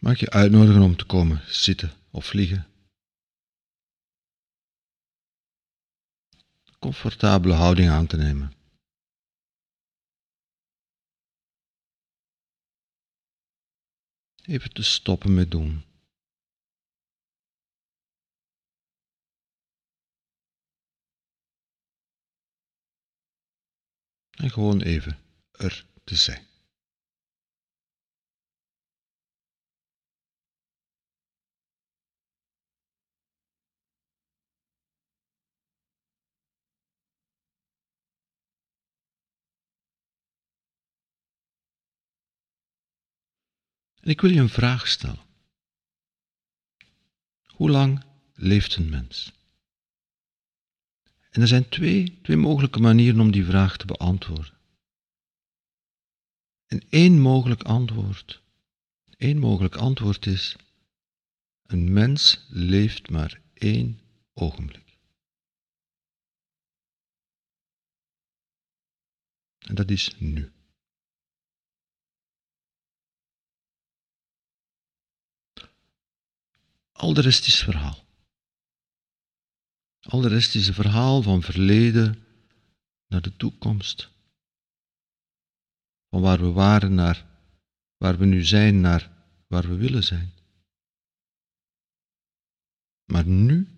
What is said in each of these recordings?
Mag je uitnodigen om te komen zitten of liggen. Comfortabele houding aan te nemen. Even te stoppen met doen. En gewoon even er te zijn. En ik wil je een vraag stellen. Hoe lang leeft een mens? En er zijn twee, twee mogelijke manieren om die vraag te beantwoorden. En één mogelijk antwoord, één mogelijk antwoord is, een mens leeft maar één ogenblik. En dat is nu. Al de rest is verhaal. Al de rest is een verhaal van verleden naar de toekomst. Van waar we waren naar waar we nu zijn, naar waar we willen zijn. Maar nu,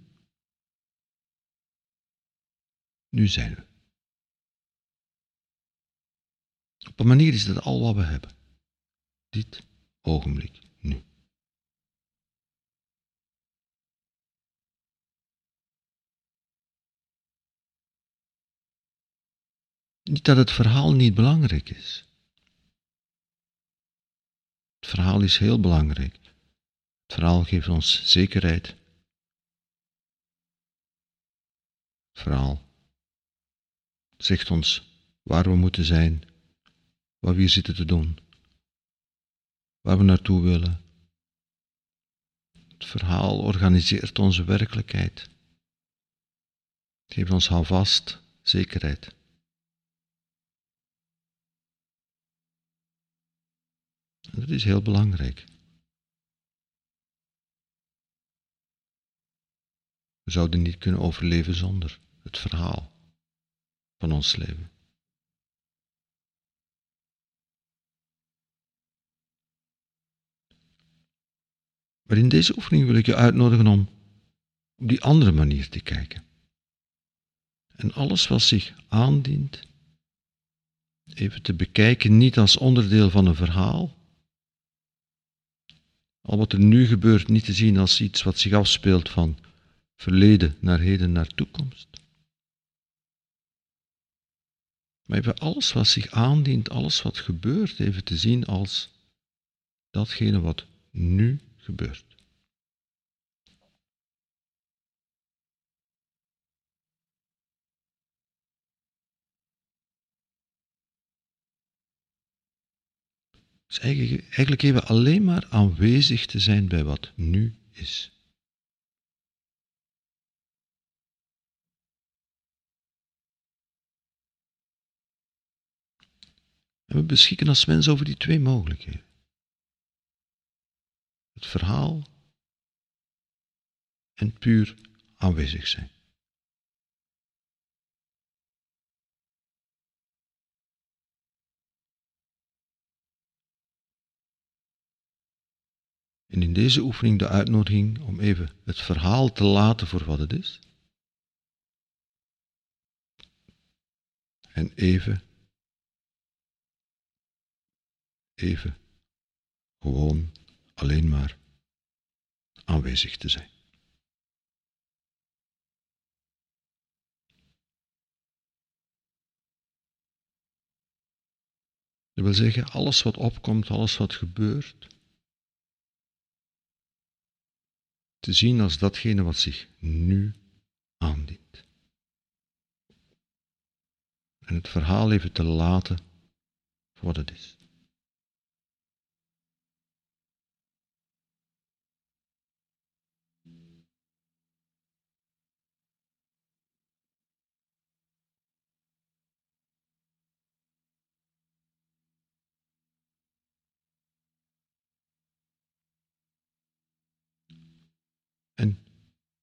nu zijn we. Op een manier is dat al wat we hebben. Dit ogenblik, nu. Niet dat het verhaal niet belangrijk is. Het verhaal is heel belangrijk. Het verhaal geeft ons zekerheid. Het verhaal zegt ons waar we moeten zijn, waar we hier zitten te doen, waar we naartoe willen. Het verhaal organiseert onze werkelijkheid. Het geeft ons houvast, zekerheid. Dat is heel belangrijk. We zouden niet kunnen overleven zonder het verhaal van ons leven. Maar in deze oefening wil ik je uitnodigen om op die andere manier te kijken. En alles wat zich aandient, even te bekijken, niet als onderdeel van een verhaal, al wat er nu gebeurt niet te zien als iets wat zich afspeelt van verleden naar heden naar toekomst. Maar even alles wat zich aandient, alles wat gebeurt, even te zien als datgene wat nu gebeurt. Dus eigenlijk, eigenlijk even alleen maar aanwezig te zijn bij wat nu is. En we beschikken als mens over die twee mogelijkheden. Het verhaal en puur aanwezig zijn. En in deze oefening de uitnodiging om even het verhaal te laten voor wat het is. En even, even, gewoon alleen maar aanwezig te zijn. Dat wil zeggen, alles wat opkomt, alles wat gebeurt, te zien als datgene wat zich nu aandient. En het verhaal even te laten voor wat het is.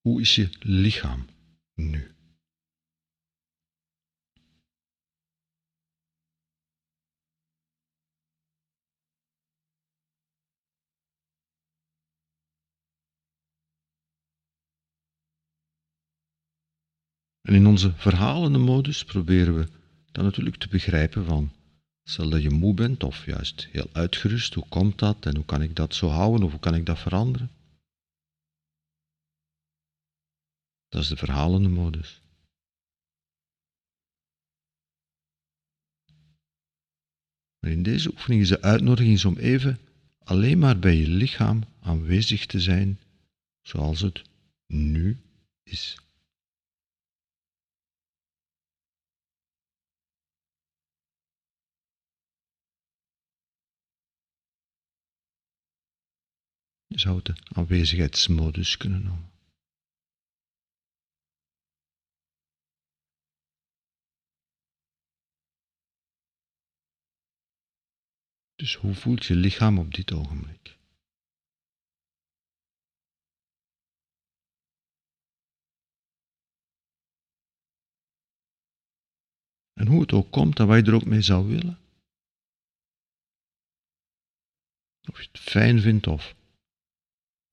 Hoe is je lichaam nu? En in onze verhalende modus proberen we dan natuurlijk te begrijpen van, stel dat je moe bent of juist heel uitgerust, hoe komt dat en hoe kan ik dat zo houden of hoe kan ik dat veranderen? Dat is de verhalende modus. Maar in deze oefening is de uitnodiging om even alleen maar bij je lichaam aanwezig te zijn zoals het nu is. Je zou de aanwezigheidsmodus kunnen noemen. Dus hoe voelt je lichaam op dit ogenblik? En hoe het ook komt en wat je er ook mee zou willen. Of je het fijn vindt of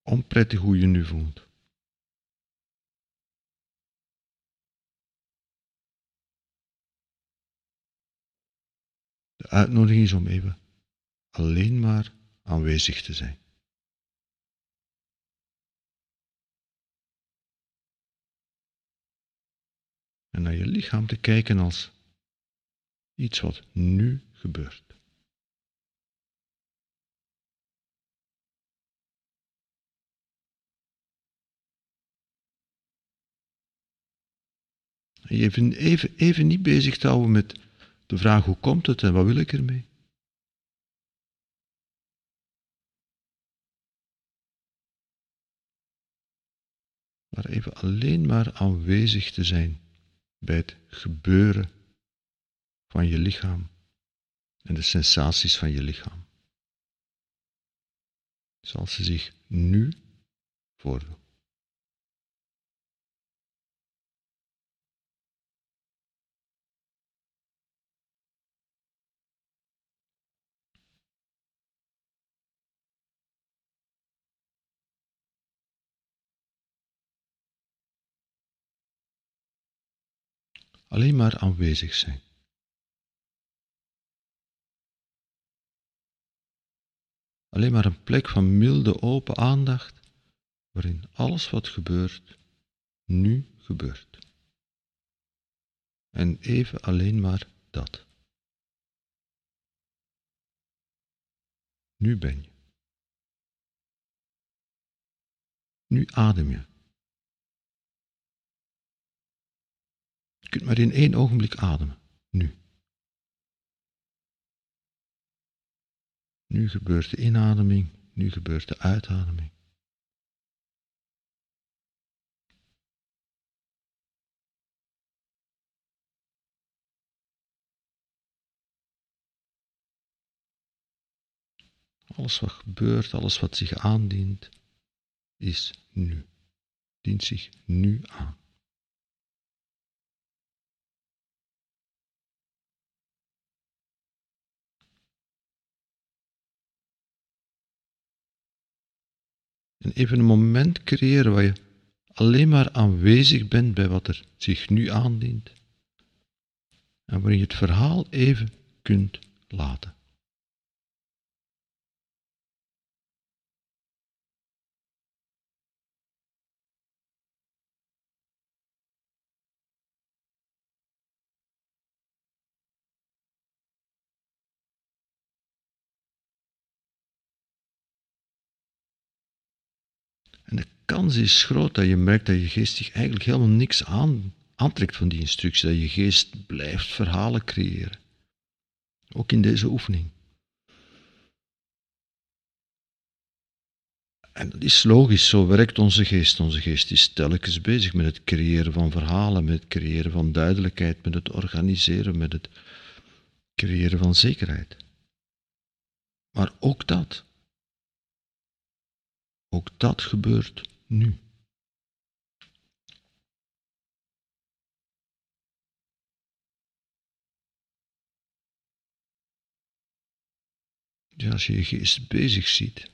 onprettig hoe je nu voelt. De uitnodiging is om even alleen maar aanwezig te zijn. En naar je lichaam te kijken als iets wat nu gebeurt. Je even, even, even niet bezig te houden met de vraag hoe komt het en wat wil ik ermee. Maar even alleen maar aanwezig te zijn bij het gebeuren van je lichaam en de sensaties van je lichaam. Zoals ze zich nu voordoen. Alleen maar aanwezig zijn. Alleen maar een plek van milde open aandacht waarin alles wat gebeurt nu gebeurt. En even alleen maar dat. Nu ben je. Nu adem je. Je kunt maar in één ogenblik ademen. Nu. Nu gebeurt de inademing, nu gebeurt de uitademing. Alles wat gebeurt, alles wat zich aandient, is nu. Dient zich nu aan. En even een moment creëren waar je alleen maar aanwezig bent bij wat er zich nu aandient. En waarin je het verhaal even kunt laten. En de kans is groot dat je merkt dat je geest zich eigenlijk helemaal niks aan, aantrekt van die instructie. Dat je geest blijft verhalen creëren. Ook in deze oefening. En dat is logisch, zo werkt onze geest. Onze geest is telkens bezig met het creëren van verhalen, met het creëren van duidelijkheid, met het organiseren, met het creëren van zekerheid. Maar ook dat, ook dat gebeurt nu. Ja, als je je geest bezig ziet.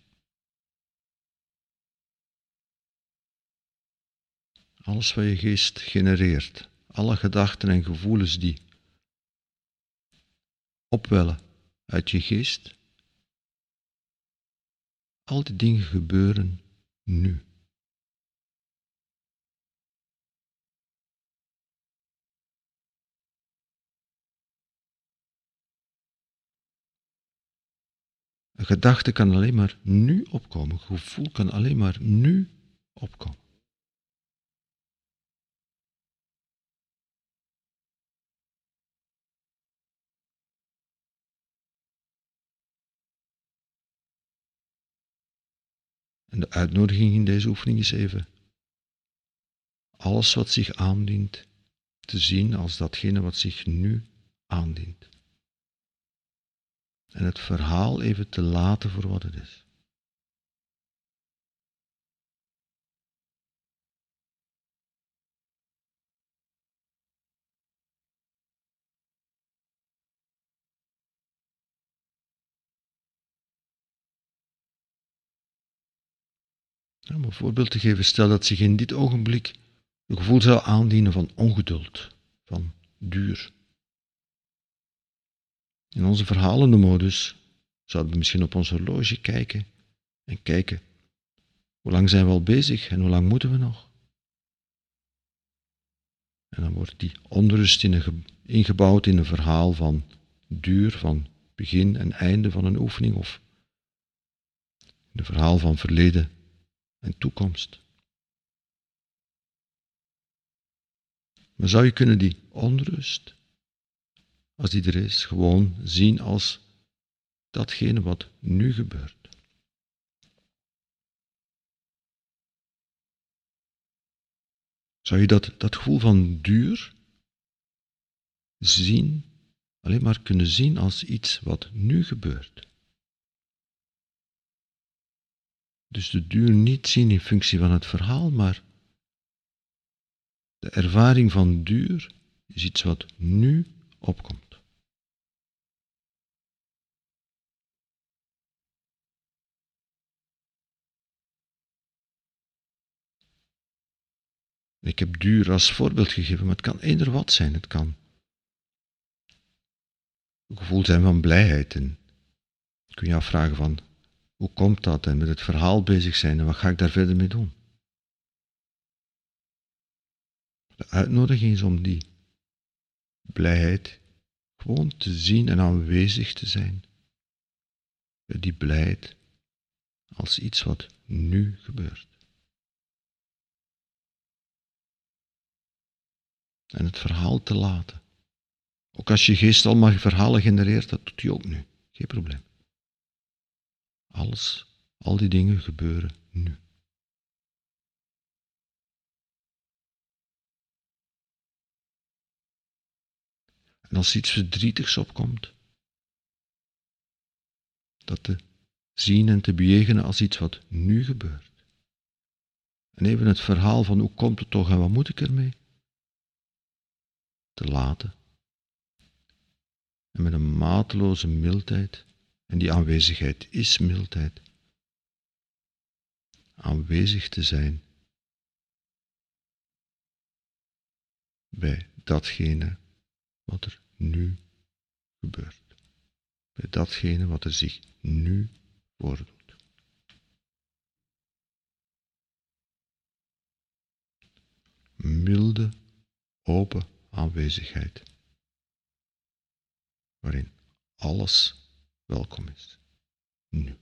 Alles wat je geest genereert, alle gedachten en gevoelens die opwellen uit je geest, al die dingen gebeuren nu. Een gedachte kan alleen maar nu opkomen. Een gevoel kan alleen maar nu opkomen. En de uitnodiging in deze oefening is even alles wat zich aandient te zien als datgene wat zich nu aandient en het verhaal even te laten voor wat het is. Om een voorbeeld te geven, stel dat zich in dit ogenblik een gevoel zou aandienen van ongeduld, van duur. In onze verhalende modus zouden we misschien op ons horloge kijken en kijken hoe lang zijn we al bezig en hoe lang moeten we nog? En dan wordt die onrust in ingebouwd in een verhaal van duur, van begin en einde van een oefening of in een verhaal van verleden en toekomst. Maar zou je kunnen die onrust als die er is, gewoon zien als datgene wat nu gebeurt. Zou je dat, dat gevoel van duur zien, alleen maar kunnen zien als iets wat nu gebeurt? Dus de duur niet zien in functie van het verhaal, maar de ervaring van duur is iets wat nu opkomt. Ik heb duur als voorbeeld gegeven, maar het kan eender wat zijn. Het kan een gevoel zijn van blijheid. En kun je afvragen van, hoe komt dat? En met het verhaal bezig zijn en wat ga ik daar verder mee doen? De uitnodiging is om die blijheid gewoon te zien en aanwezig te zijn. Die blijheid als iets wat nu gebeurt. en het verhaal te laten. Ook als je geest al maar verhalen genereert, dat doet hij ook nu. Geen probleem. Alles, al die dingen gebeuren nu. En als iets verdrietigs opkomt, dat te zien en te bejegenen als iets wat nu gebeurt. En even het verhaal van hoe komt het toch en wat moet ik ermee? te laten. En met een mateloze mildheid, en die aanwezigheid is mildheid, aanwezig te zijn bij datgene wat er nu gebeurt. Bij datgene wat er zich nu voordoet. Milde, open aanwezigheid, waarin alles welkom is, nu.